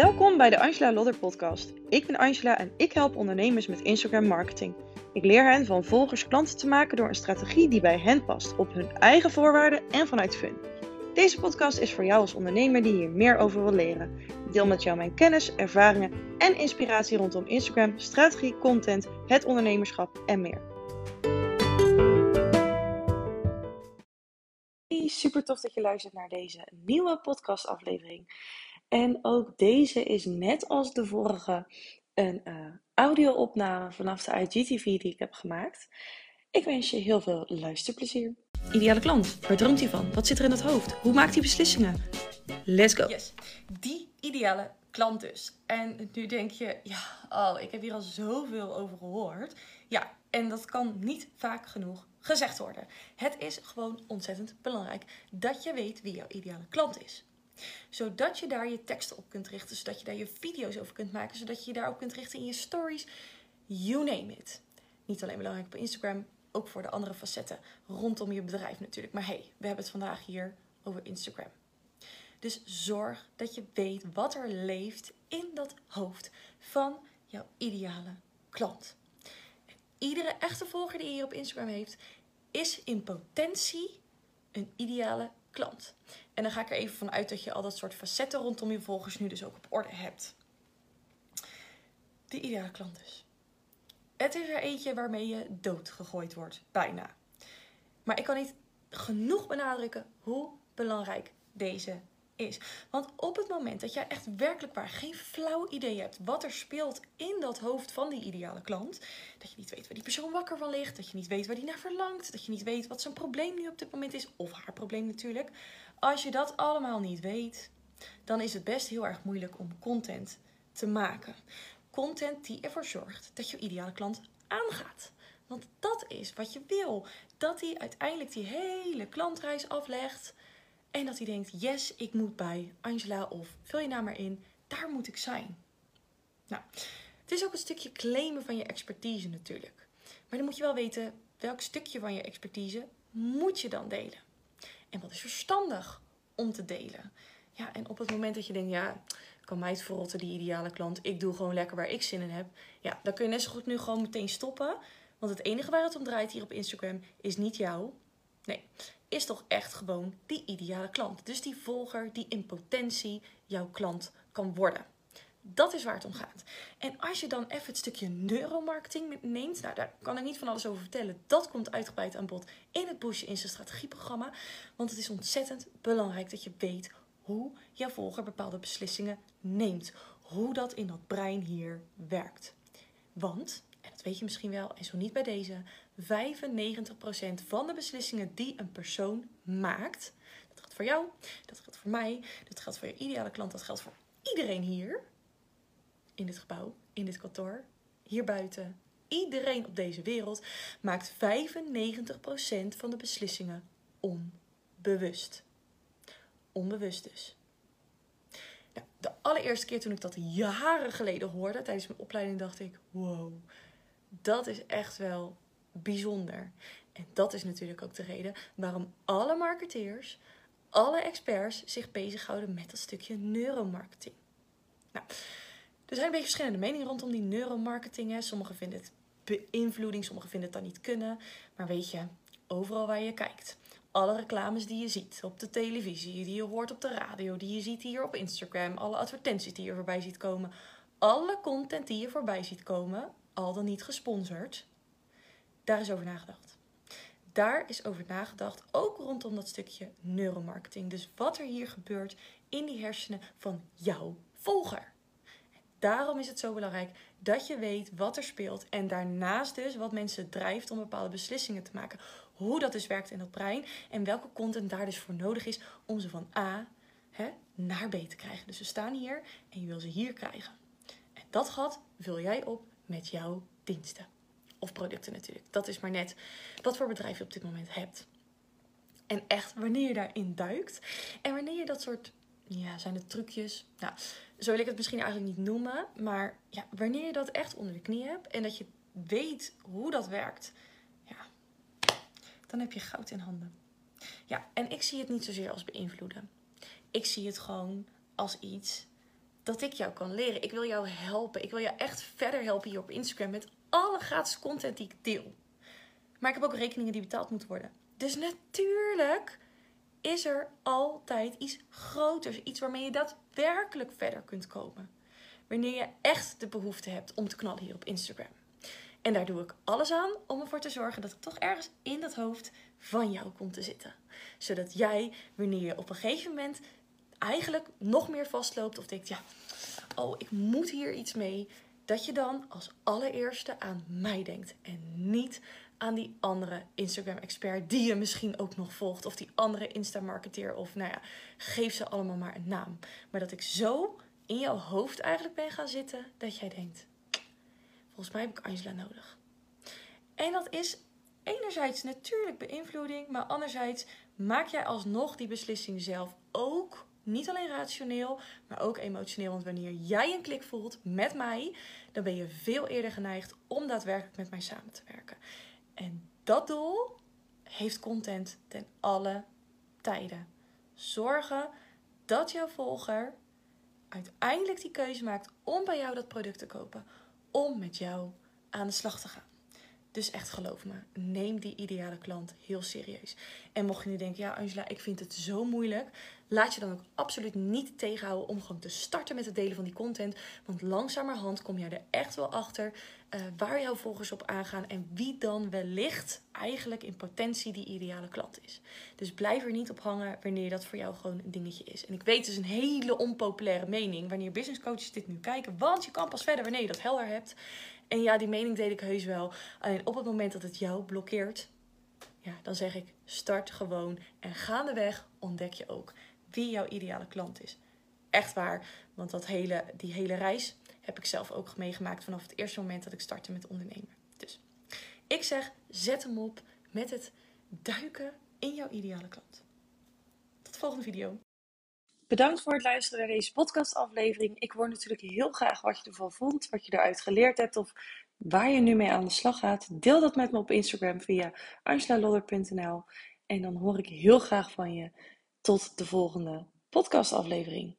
Welkom bij de Angela Lodder podcast. Ik ben Angela en ik help ondernemers met Instagram marketing. Ik leer hen van volgers klanten te maken door een strategie die bij hen past, op hun eigen voorwaarden en vanuit fun. Deze podcast is voor jou als ondernemer die hier meer over wil leren. Ik deel met jou mijn kennis, ervaringen en inspiratie rondom Instagram, strategie, content, het ondernemerschap en meer. Super tof dat je luistert naar deze nieuwe podcastaflevering. En ook deze is net als de vorige een uh, audio-opname vanaf de IGTV die ik heb gemaakt. Ik wens je heel veel luisterplezier. Ideale klant, waar droomt hij van? Wat zit er in het hoofd? Hoe maakt hij beslissingen? Let's go! Yes, die ideale klant dus. En nu denk je, ja, oh, ik heb hier al zoveel over gehoord. Ja, en dat kan niet vaak genoeg gezegd worden. Het is gewoon ontzettend belangrijk dat je weet wie jouw ideale klant is zodat je daar je teksten op kunt richten, zodat je daar je video's over kunt maken, zodat je je daarop kunt richten in je stories. You name it. Niet alleen belangrijk op Instagram, ook voor de andere facetten rondom je bedrijf natuurlijk. Maar hey, we hebben het vandaag hier over Instagram. Dus zorg dat je weet wat er leeft in dat hoofd van jouw ideale klant. iedere echte volger die je op Instagram heeft, is in potentie een ideale klant. En dan ga ik er even van uit dat je al dat soort facetten rondom je volgers nu dus ook op orde hebt. De ideale klant dus. Het is er eentje waarmee je doodgegooid wordt, bijna. Maar ik kan niet genoeg benadrukken hoe belangrijk deze is. Want op het moment dat jij echt werkelijk waar geen flauw idee hebt wat er speelt in dat hoofd van die ideale klant, dat je niet weet waar die persoon wakker van ligt, dat je niet weet waar die naar verlangt, dat je niet weet wat zijn probleem nu op dit moment is, of haar probleem natuurlijk. Als je dat allemaal niet weet, dan is het best heel erg moeilijk om content te maken. Content die ervoor zorgt dat je ideale klant aangaat. Want dat is wat je wil. Dat hij uiteindelijk die hele klantreis aflegt en dat hij denkt, yes, ik moet bij Angela of vul je naam maar in, daar moet ik zijn. Nou, het is ook een stukje claimen van je expertise natuurlijk. Maar dan moet je wel weten welk stukje van je expertise moet je dan delen. En wat is verstandig om te delen. Ja, en op het moment dat je denkt, ja, kan mij het verrotten, die ideale klant. Ik doe gewoon lekker waar ik zin in heb. Ja, dan kun je net zo goed nu gewoon meteen stoppen. Want het enige waar het om draait hier op Instagram is niet jou. Nee, is toch echt gewoon die ideale klant. Dus die volger die in potentie jouw klant kan worden. Dat is waar het om gaat. En als je dan even het stukje neuromarketing neemt, nou daar kan ik niet van alles over vertellen. Dat komt uitgebreid aan bod in het Boost in zijn strategieprogramma. Want het is ontzettend belangrijk dat je weet hoe jouw volger bepaalde beslissingen neemt. Hoe dat in dat brein hier werkt. Want en dat weet je misschien wel, en zo niet bij deze, 95% van de beslissingen die een persoon maakt, dat geldt voor jou, dat geldt voor mij, dat geldt voor je ideale klant, dat geldt voor iedereen hier, in dit gebouw, in dit kantoor, hier buiten, iedereen op deze wereld, maakt 95% van de beslissingen onbewust. Onbewust dus. Nou, de allereerste keer toen ik dat jaren geleden hoorde tijdens mijn opleiding, dacht ik: wow, dat is echt wel bijzonder. En dat is natuurlijk ook de reden waarom alle marketeers, alle experts zich bezighouden met dat stukje neuromarketing. Nou, er zijn een beetje verschillende meningen rondom die neuromarketing. Hè. Sommigen vinden het beïnvloeding, sommigen vinden het dan niet kunnen. Maar weet je, overal waar je kijkt, alle reclames die je ziet op de televisie, die je hoort op de radio, die je ziet hier op Instagram, alle advertenties die je voorbij ziet komen, alle content die je voorbij ziet komen, al dan niet gesponsord, daar is over nagedacht. Daar is over nagedacht, ook rondom dat stukje neuromarketing. Dus wat er hier gebeurt in die hersenen van jouw volger. Daarom is het zo belangrijk dat je weet wat er speelt en daarnaast dus wat mensen drijft om bepaalde beslissingen te maken. Hoe dat dus werkt in dat brein en welke content daar dus voor nodig is om ze van A hè, naar B te krijgen. Dus ze staan hier en je wil ze hier krijgen. En dat gat vul jij op met jouw diensten. Of producten natuurlijk. Dat is maar net wat voor bedrijf je op dit moment hebt. En echt, wanneer je daarin duikt en wanneer je dat soort, ja, zijn het trucjes? Nou, zo wil ik het misschien eigenlijk niet noemen. Maar ja, wanneer je dat echt onder de knie hebt en dat je weet hoe dat werkt, ja, dan heb je goud in handen. Ja, en ik zie het niet zozeer als beïnvloeden. Ik zie het gewoon als iets dat ik jou kan leren. Ik wil jou helpen. Ik wil jou echt verder helpen hier op Instagram met alle gratis content die ik deel. Maar ik heb ook rekeningen die betaald moeten worden. Dus natuurlijk is er altijd iets groters. Iets waarmee je daadwerkelijk verder kunt komen. Wanneer je echt de behoefte hebt om te knallen hier op Instagram. En daar doe ik alles aan om ervoor te zorgen dat ik toch ergens in dat hoofd van jou kom te zitten. Zodat jij, wanneer je op een gegeven moment eigenlijk nog meer vastloopt of denkt, ja, oh, ik moet hier iets mee, dat je dan als allereerste aan mij denkt en niet aan die andere Instagram-expert die je misschien ook nog volgt. Of die andere Insta-marketeer. Of nou ja, geef ze allemaal maar een naam. Maar dat ik zo in jouw hoofd eigenlijk ben gaan zitten dat jij denkt: volgens mij heb ik Angela nodig. En dat is enerzijds natuurlijk beïnvloeding, maar anderzijds maak jij alsnog die beslissing zelf ook. Niet alleen rationeel, maar ook emotioneel. Want wanneer jij een klik voelt met mij, dan ben je veel eerder geneigd om daadwerkelijk met mij samen te werken. En dat doel heeft content ten alle tijden. Zorgen dat jouw volger uiteindelijk die keuze maakt om bij jou dat product te kopen. Om met jou aan de slag te gaan. Dus echt geloof me, neem die ideale klant heel serieus. En mocht je nu denken, ja Angela, ik vind het zo moeilijk. Laat je dan ook absoluut niet tegenhouden om gewoon te starten met het delen van die content. Want langzamerhand kom je er echt wel achter uh, waar jouw volgers op aangaan. En wie dan wellicht eigenlijk in potentie die ideale klant is. Dus blijf er niet op hangen wanneer dat voor jou gewoon een dingetje is. En ik weet, het is een hele onpopulaire mening wanneer business coaches dit nu kijken. Want je kan pas verder wanneer je dat helder hebt. En ja, die mening deed ik heus wel. Alleen op het moment dat het jou blokkeert, ja, dan zeg ik start gewoon. En gaandeweg ontdek je ook wie jouw ideale klant is. Echt waar, want dat hele, die hele reis heb ik zelf ook meegemaakt vanaf het eerste moment dat ik startte met ondernemen. Dus ik zeg, zet hem op met het duiken in jouw ideale klant. Tot de volgende video. Bedankt voor het luisteren naar deze podcastaflevering. Ik hoor natuurlijk heel graag wat je ervan vond, wat je eruit geleerd hebt of waar je nu mee aan de slag gaat. Deel dat met me op Instagram via angelalodder.nl en dan hoor ik heel graag van je. Tot de volgende podcastaflevering.